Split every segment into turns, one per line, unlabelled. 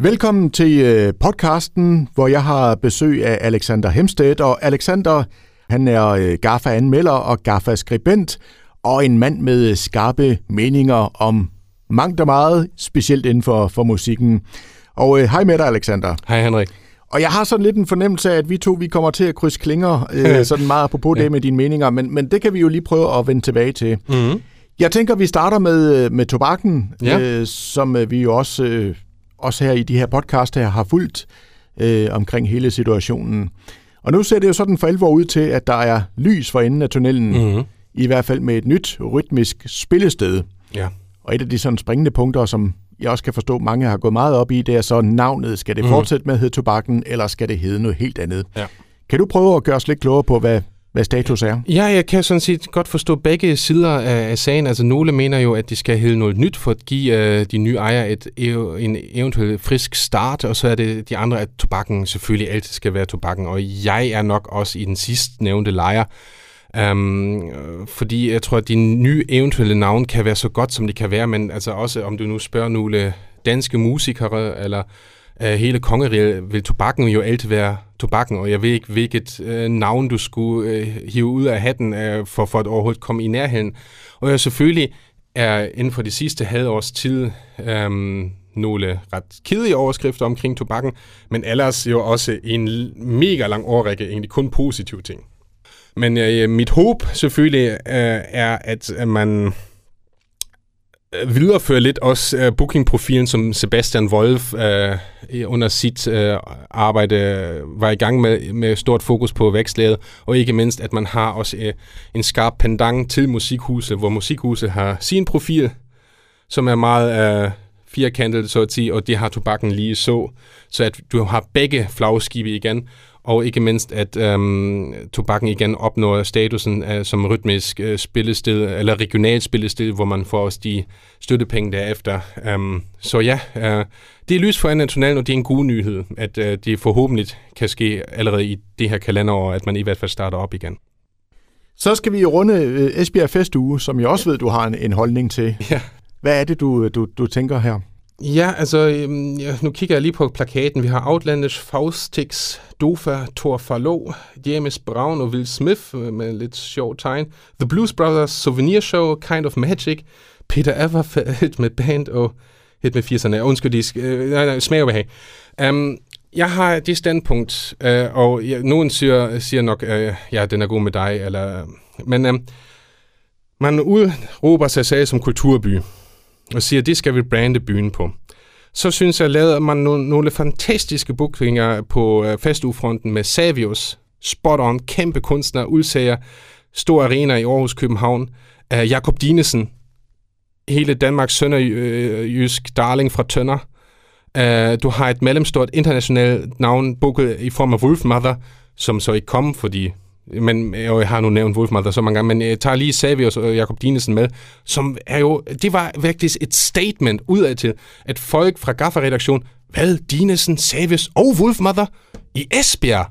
Velkommen til øh, podcasten, hvor jeg har besøg af Alexander Hemstedt. Og Alexander, han er øh, GAFA-anmelder og GAFA-skribent, og en mand med skarpe meninger om mangt og meget, specielt inden for, for musikken. Og øh, hej med dig, Alexander.
Hej Henrik.
Og jeg har sådan lidt en fornemmelse af, at vi to vi kommer til at krydse klinger, øh, sådan meget apropos ja. det med dine meninger, men, men det kan vi jo lige prøve at vende tilbage til. Mm-hmm. Jeg tænker, vi starter med, øh, med tobakken, ja. øh, som vi jo også, øh, også her i de her podcast her har fulgt øh, omkring hele situationen. Og nu ser det jo sådan for alvor ud til, at der er lys for enden af tunnelen, mm-hmm. i hvert fald med et nyt rytmisk spillested. Ja. Og et af de sådan springende punkter, som jeg også kan forstå, mange har gået meget op i, det er så navnet. Skal det mm. fortsætte med at hedde tobakken, eller skal det hedde noget helt andet? Ja. Kan du prøve at gøre os lidt klogere på, hvad, hvad status er?
Ja, jeg kan sådan set godt forstå begge sider af, af sagen. Altså, nogle mener jo, at de skal hedde noget nyt for at give uh, de nye ejere et, en eventuelt frisk start, og så er det de andre, at tobakken selvfølgelig altid skal være tobakken. Og jeg er nok også i den sidst nævnte lejr. Um, fordi jeg tror, at de nye eventuelle navne kan være så godt, som de kan være, men altså også, om du nu spørger nogle danske musikere, eller øh, hele kongeriget, vil tobakken jo altid være tobakken, og jeg ved ikke, hvilket øh, navn du skulle øh, hive ud af hatten øh, for, for at overhovedet komme i nærheden. Og jeg selvfølgelig er inden for de sidste halvårs tid øh, nogle ret kedelige overskrifter omkring tobakken, men ellers jo også en mega lang årrække egentlig kun positive ting. Men øh, mit håb selvfølgelig øh, er, at man Øh, viderefører lidt også øh, bookingprofilen, som Sebastian Wolf uh, under sit uh, arbejde var i gang med, med stort fokus på vækstlæret, og ikke mindst, at man har også uh, en skarp pendant til musikhuset, hvor musikhuset har sin profil, som er meget uh, firkantet, så at sige, og det har tobakken lige så, så at du har begge flagskibe igen, og ikke mindst, at øhm, tobakken igen opnår statusen af, som rytmisk øh, spillested, eller regionalt spillested, hvor man får også de støttepenge derefter. Um, så ja, øh, det er lys for tunnelen, og det er en god nyhed, at øh, det forhåbentlig kan ske allerede i det her kalenderår, at man i hvert fald starter op igen.
Så skal vi runde øh, Esbjerg Festuge, som jeg også ved, du har en, en holdning til. Ja. Hvad er det, du, du, du tænker her?
Ja, altså, øhm, ja, nu kigger jeg lige på plakaten. Vi har Outlandish, Faustix, Dofa, Thor Farlo, James Brown og Will Smith øh, med lidt sjov tegn. The Blues Brothers Souvenir Show, Kind of Magic, Peter Everfeld med band og hit med 80'erne. Undskyld, de øh, nej, nej, smag og behag. Um, jeg har det standpunkt, øh, og ja, nogen siger, siger nok, øh, ja, den er god med dig, eller, øh, men øh, man udråber sig selv som kulturby og siger, det skal vi brande byen på. Så synes jeg, lavede man nogle, nogle fantastiske bookinger på øh, festufronten med Savius, spot on, kæmpe kunstner, udsager, stor arena i Aarhus, København, øh, Jakob Dinesen, hele Danmarks sønderjysk darling fra Tønder. Uh, du har et mellemstort internationalt navn booket i form af Wolfmother, som så ikke kom, fordi men jeg har nu nævnt Wolfmother så mange gange, men jeg tager lige Savius og Jakob Dinesen med, som er jo, det var virkelig et statement udad til, at folk fra Gaffa-redaktion, hvad, Dinesen, Savius og Wolfmother i Esbjerg?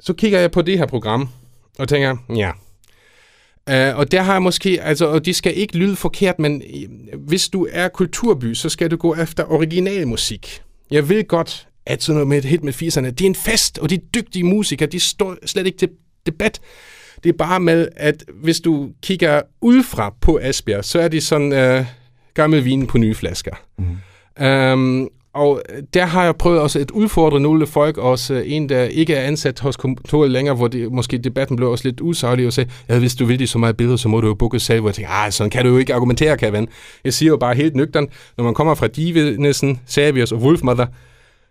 Så kigger jeg på det her program, og tænker, ja, Uh, og der har jeg måske, altså, og det skal ikke lyde forkert, men øh, hvis du er kulturby, så skal du gå efter originalmusik. Jeg ved godt, at sådan noget med et hit med 80'erne, det er en fest, og de dygtige musikere, de står slet ikke til debat. Det er bare med, at hvis du kigger udefra på Asbjerg, så er de sådan uh, gammel vin på nye flasker. Mm. Um, og der har jeg prøvet også at udfordre nogle folk, også en, der ikke er ansat hos kontoret længere, hvor det, måske debatten blev også lidt usaglig, og sagde, ja, hvis du vil de så meget billeder, så må du jo booke selv, hvor jeg tænkte, ah, sådan kan du jo ikke argumentere, kan Jeg siger jo bare helt nøgtern, når man kommer fra Divinesen, Savius og Wolfmother,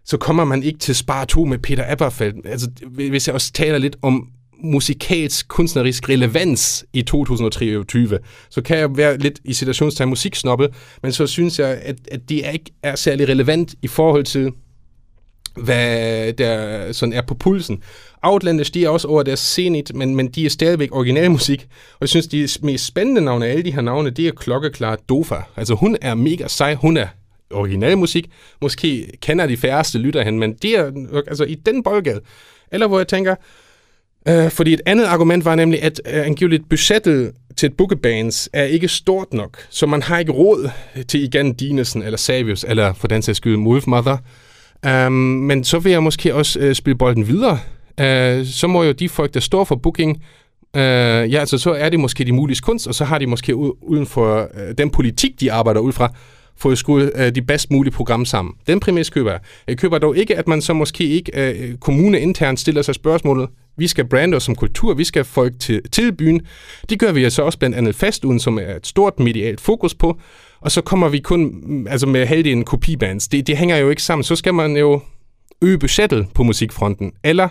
så kommer man ikke til Spar 2 med Peter Aberfeldt. Altså, hvis jeg også taler lidt om musikalsk kunstnerisk relevans i 2023, så kan jeg være lidt i situationstegn musiksnoppe, men så synes jeg, at, at det er ikke er særlig relevant i forhold til, hvad der sådan er på pulsen. Outlanders, de er også over deres scenit, men, men de er stadigvæk originalmusik. Og jeg synes, de mest spændende navne af alle de her navne, det er klokkeklart Dofa. Altså hun er mega sej, hun er original musik. Måske kender de færreste lytter hen, men det er altså i den boldgade. Eller hvor jeg tænker, øh, fordi et andet argument var nemlig, at øh, angiveligt budgettet til et bookebands er ikke stort nok, så man har ikke råd til igen Dinesen eller Savius, eller for den sags skyld Wolfmother. Um, øhm, men så vil jeg måske også øh, spille bolden videre. Uh, så må jo de folk, der står for booking, uh, ja, altså så er det måske de mulige kunst, og så har de måske uden for uh, den politik, de arbejder ud fra, få skudt de bedst mulige program sammen. Den præmis køber jeg. Jeg køber dog ikke, at man så måske ikke uh, kommune internt stiller sig spørgsmålet, vi skal brande os som kultur, vi skal folk til, til byen. Det gør vi altså også blandt andet fast, uden som er et stort medialt fokus på. Og så kommer vi kun mm, altså med halvdelen kopibands. Det, det hænger jo ikke sammen. Så skal man jo øge budgettet på musikfronten. Eller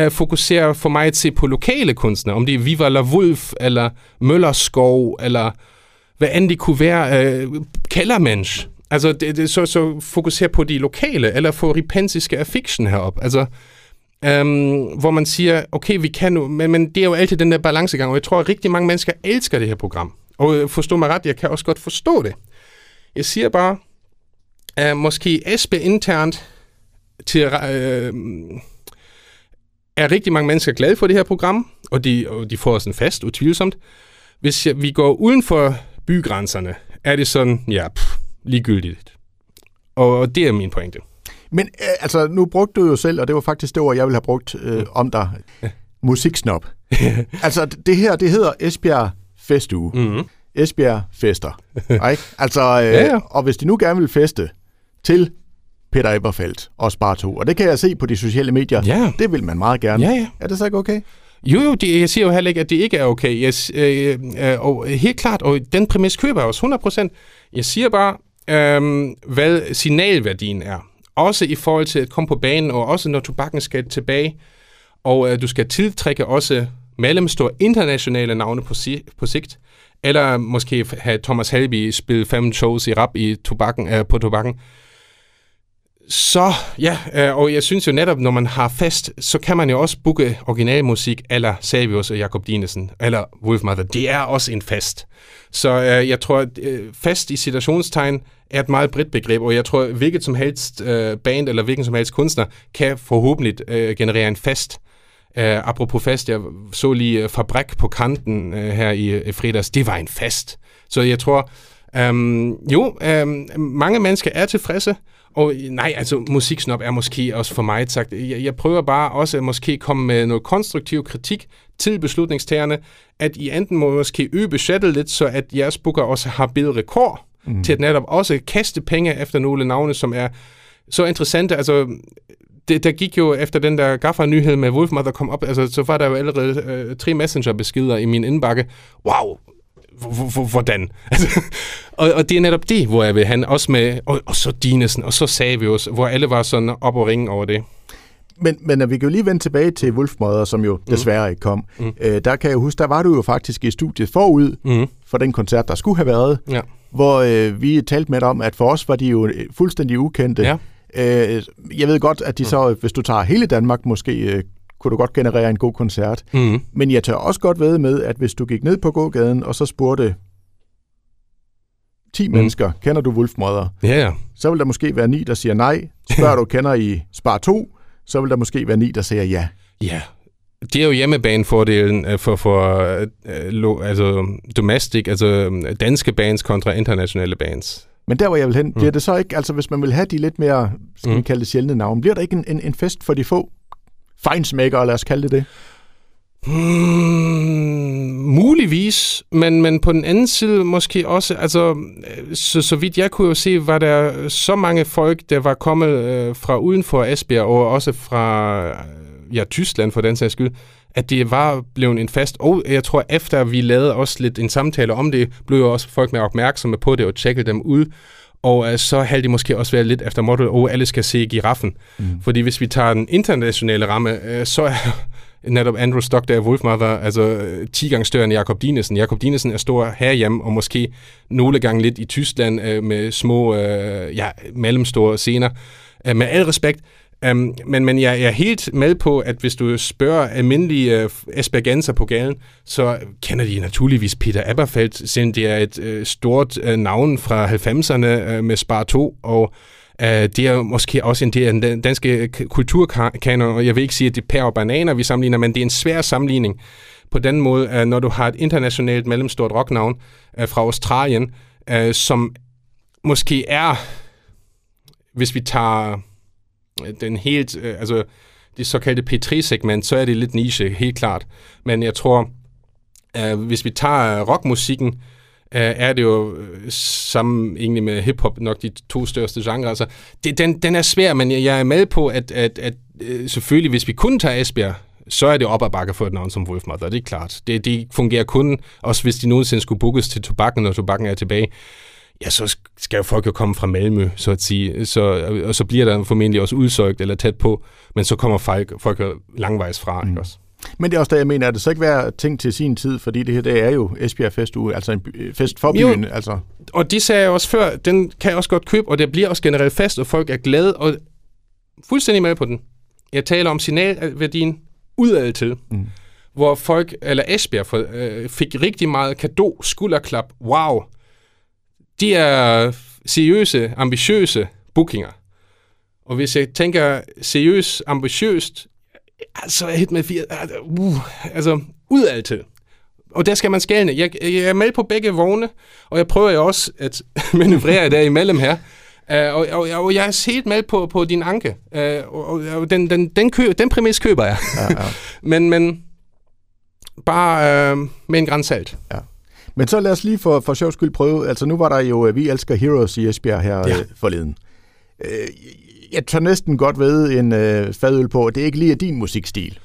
uh, fokusere for mig til på lokale kunstnere, om det er Viva la Wolf, eller Møllerskov, eller hvad end det kunne være, øh, Kellermensch. Altså, det, det, så, så fokusere på de lokale, eller få ripensiske affection herop. Altså, øhm, hvor man siger, okay, vi kan nu, men, men det er jo altid den der balancegang, og jeg tror, at rigtig mange mennesker elsker det her program. Og øh, forstå mig ret, jeg kan også godt forstå det. Jeg siger bare, at måske Esbe internt til, øh, er rigtig mange mennesker glade for det her program, og de, og de får sådan fast, utvivlsomt. Hvis jeg, vi går uden for bygrænserne, er det sådan, ja, pff, ligegyldigt. Og, og det er min pointe.
Men øh, altså, nu brugte du jo selv, og det var faktisk det ord, jeg ville have brugt øh, mm. om dig, ja. musiksnop. altså, det her, det hedder Esbjerg Festuge. Mm-hmm. Esbjerg Fester. ikke? Altså, øh, ja, ja. Og hvis de nu gerne vil feste til Peter Eberfeldt og Spar 2, og det kan jeg se på de sociale medier, ja. det vil man meget gerne.
Ja, ja.
Er det så ikke okay?
Jo, jo, det, jeg siger jo heller ikke, at det ikke er okay. Jeg, øh, øh, og helt klart, og den præmis køber jeg også 100%. Jeg siger bare, øh, hvad signalværdien er også i forhold til at komme på banen, og også når tobakken skal tilbage, og øh, du skal tiltrække også mellemstore internationale navne på, si- på sigt, eller måske have Thomas Halby spille fem shows i rap i tobakken, øh, på tobakken. Så ja, øh, og jeg synes jo netop, når man har fest, så kan man jo også booke originalmusik, eller Savius og Jakob Dinesen, eller Wolfmother. Det er også en fest. Så øh, jeg tror, at øh, fest i situationstegn er et meget bredt begreb, og jeg tror, at hvilket som helst øh, band eller hvilken som helst kunstner kan forhåbentlig øh, generere en fest. Øh, apropos fest, jeg så lige øh, Fabrik på kanten øh, her i, i fredags. Det var en fest. Så jeg tror, øh, jo, øh, mange mennesker er tilfredse, og nej, altså musiksnop er måske også for mig sagt. Jeg, jeg prøver bare også at måske komme med noget konstruktiv kritik til beslutningstagerne, at I enten må måske øge budgettet lidt, så at jeres booker også har bedre rekord, mm. til at netop også kaste penge efter nogle navne, som er så interessante. Altså, det, der gik jo efter den der gaffer-nyhed med Wolfmother kom op, altså, så var der jo allerede øh, tre messenger-beskeder i min indbakke. Wow, hvordan? og, og det er netop det, hvor jeg vil have også med, og, og så Dinesen, og så Savius, hvor alle var sådan op og ringe over det.
Men, men vi kan jo lige vende tilbage til Wolfmother, som jo mm. desværre ikke kom. Mm. Øh, der kan jeg huske, der var du jo faktisk i studiet forud mm. for den koncert, der skulle have været. Ja hvor øh, vi talte med dig om, at for os var de jo øh, fuldstændig ukendte. Ja. Øh, jeg ved godt, at de så, hvis du tager hele Danmark, måske øh, kunne du godt generere en god koncert. Mm. Men jeg tør også godt ved med, at hvis du gik ned på gågaden, og så spurgte 10 mm. mennesker, kender du Wolfmother?
Ja, ja.
Så vil der måske være ni, der siger nej. Spørger du, kender I Spar 2? Så vil der måske være ni, der siger ja.
Ja, det er jo hjemmebanefordelen øh, for, for uh, altså domestic, altså danske bands kontra internationale bands.
Men der, hvor jeg vil hen, mm. bliver det så ikke, altså hvis man vil have de lidt mere, skal mm. vi kalde det sjældne navn, bliver der ikke en, en, en fest for de få fejnsmækker, lad os kalde det det?
Hmm, muligvis, men, men på den anden side måske også, altså, øh, så, så vidt jeg kunne jo se, var der så mange folk, der var kommet øh, fra uden for Esbjerg, og også fra øh, ja, Tyskland for den sags skyld, at det var blevet en fast, og jeg tror, efter vi lavede også lidt en samtale om det, blev jo også folk mere opmærksomme på det og tjekkede dem ud, og uh, så havde de måske også været lidt efter motto, og alle skal se giraffen. Mm. Fordi hvis vi tager den internationale ramme, uh, så er netop Andrew Stockdale Wolfmother, altså 10 gange større end Jakob Dinesen. Jakob Dinesen er stor herhjemme, og måske nogle gange lidt i Tyskland uh, med små, uh, ja, mellemstore scener. Uh, med al respekt, Um, men men jeg, jeg er helt med på, at hvis du spørger almindelige uh, Aspergenser på gaden, så kender de naturligvis Peter Aberfeldt, siden det er et uh, stort uh, navn fra 90'erne uh, med Spar 2, og Uh, det er måske også en del af den danske kulturkanon, og jeg vil ikke sige, at det er pære og bananer, vi sammenligner, men det er en svær sammenligning. På den måde, uh, når du har et internationalt mellemstort rocknavn uh, fra Australien, uh, som måske er, hvis vi tager den helt, øh, altså det såkaldte P3-segment, så er det lidt niche, helt klart. Men jeg tror, uh, hvis vi tager øh, rockmusikken, er det jo sammen egentlig med hiphop nok de to største genrer. Altså, det, den, den er svær, men jeg, jeg er med på, at, at, at selvfølgelig, hvis vi kun tager Esbjerg, så er det op ad bakke for et navn som Wolfmother, det er klart. Det, det fungerer kun, også hvis de nogensinde skulle bookes til tobakken, når tobakken er tilbage. Ja, så skal jo folk jo komme fra Malmø, så at sige. Så, og så bliver der formentlig også udsøgt eller tæt på, men så kommer folk, folk langvejs fra, mm. ikke også?
Men det er også det, jeg mener, at det så ikke være ting til sin tid, fordi det her det er jo Esbjerg Festuge, altså en fest for byen. Jo, altså.
Og de sagde jeg også før, den kan jeg også godt købe, og det bliver også generelt fast, og folk er glade, og fuldstændig med på den. Jeg taler om signalværdien udad til, mm. hvor folk, eller Esbjerg, for, øh, fik rigtig meget kado, skulderklap, wow. De er seriøse, ambitiøse bookinger. Og hvis jeg tænker seriøst, ambitiøst, Altså, hit med fire... Uh, altså, udad til. Og der skal man skælne. Jeg, jeg er med på begge vogne, og jeg prøver jo også at manøvrere der imellem her. Uh, og, og, og jeg er helt med på, på din anke. Uh, og, og den, den, den, kø, den præmis køber jeg. Ja, ja. men, men bare uh, med en græns salt. Ja.
Men så lad os lige for, for sjov skyld prøve. Altså nu var der jo Vi elsker Heroes i Esbjerg her ja. forleden. Uh, jeg tør næsten godt ved en øh, fadøl på, at det ikke lige er din musikstil.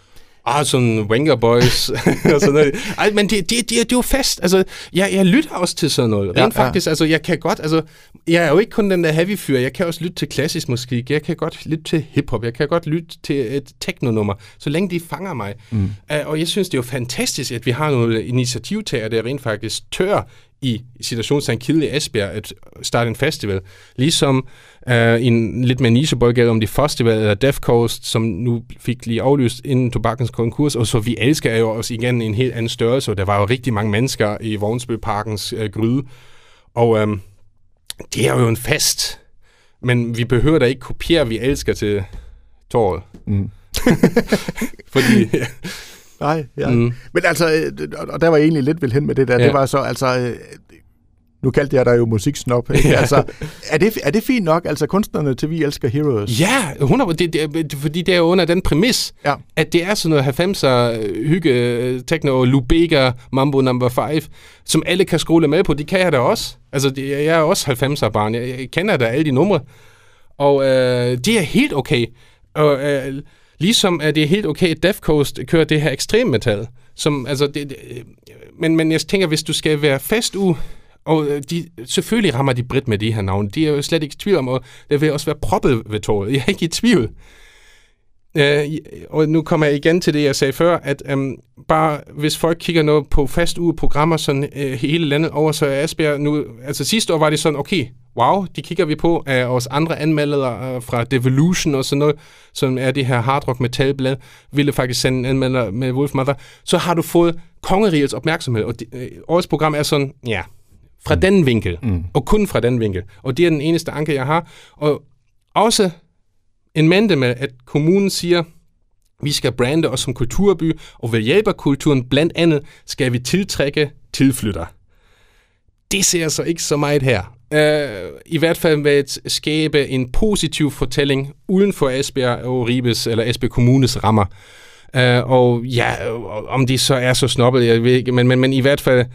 Ah, sådan Wenger Boys og sådan noget. Ej, men det, det, det, det er jo fast. Altså, jeg, jeg lytter også til sådan noget. Rent ja, faktisk, ja. altså, jeg kan godt, altså, jeg er jo ikke kun den der heavy fyr. Jeg kan også lytte til klassisk musik. Jeg kan godt lytte til hiphop. Jeg kan godt lytte til et teknonummer, så længe de fanger mig. Mm. Uh, og jeg synes, det er jo fantastisk, at vi har nogle initiativtager, der rent faktisk tør i situationstegn Kilde i Esbjerg at starte en festival. Ligesom uh, en lidt mere nicheboldgade om de festival, eller Death Coast, som nu fik lige aflyst inden tobakkens konkurs, og så vi elsker jo også igen en helt anden størrelse, og der var jo rigtig mange mennesker i Vognsbø-parkens uh, gryde. Og um, det er jo en fest, men vi behøver da ikke kopiere, vi elsker til torvet. Mm. Fordi
Nej, ja. Mm. Men altså, øh, og der var jeg egentlig lidt vel hen med det der, ja. det var så, altså, øh, nu kaldte jeg dig jo musiksnop. Ikke? Ja. Altså, er, det, er det fint nok, altså kunstnerne til Vi Elsker Heroes?
Ja, 100, det, det, fordi det er jo under den præmis, ja. at det er sådan noget 90'er hygge, techno, Lubega, Mambo Number 5, som alle kan skrue med på. De kan jeg da også. Altså, det, jeg er også 90'er barn. Jeg, jeg kender da alle de numre. Og øh, det er helt okay. Og øh, Ligesom at det er helt okay, at Death Coast kører det her ekstrem metal. Som, altså, det, det, øh, men, men jeg tænker, hvis du skal være fast u, og øh, de, selvfølgelig rammer de Brit med de her navne. De er jo slet ikke i tvivl om, og det vil også være proppet ved tåret. Jeg er ikke i tvivl. Øh, og nu kommer jeg igen til det, jeg sagde før, at um, bare hvis folk kigger noget på fast uge programmer sådan øh, hele landet over, så er Asbjerg nu, altså sidste år var det sådan, okay, wow, de kigger vi på af os andre anmeldere uh, fra Devolution og sådan noget, som er det her hardrock metalblad, ville faktisk sende en anmelder med Wolf Mother, så har du fået kongerigets opmærksomhed, og det, uh, årets program er sådan, ja, fra mm. den vinkel, mm. og kun fra den vinkel, og det er den eneste anke, jeg har, og også en mente med, at kommunen siger, vi skal brande os som kulturby, og ved hjælp af kulturen blandt andet skal vi tiltrække tilflytter. Det ser så ikke så meget her. Uh, I hvert fald ved at skabe en positiv fortælling uden for Esbjerg og Ribes eller Esbjerg Kommunes rammer. Uh, og ja, om de så er så snobbet, jeg ved ikke, men, men, men i hvert fald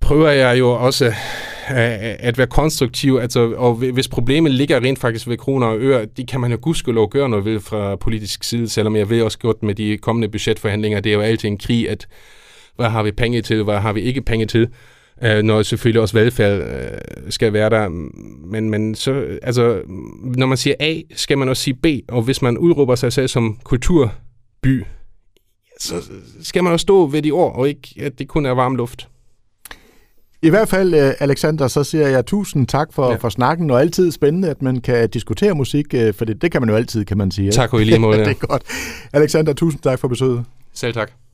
prøver jeg jo også øh, at være konstruktiv, altså, og hvis problemet ligger rent faktisk ved kroner og øre, det kan man jo gudskelov gøre noget ved fra politisk side, selvom jeg ved også godt med de kommende budgetforhandlinger, det er jo altid en krig, at hvad har vi penge til, hvad har vi ikke penge til, uh, når selvfølgelig også velfærd uh, skal være der. Men, men så, altså, når man siger A, skal man også sige B, og hvis man udråber sig selv som kulturby, så skal man også stå ved de ord, og ikke at det kun er varm luft.
I hvert fald, øh, Alexander, så siger jeg tusind tak for, ja. for snakken, og altid spændende, at man kan diskutere musik, øh, for det, det kan man jo altid, kan man sige.
Tak og i lige måde.
det er godt. Alexander, tusind tak for besøget.
Selv tak.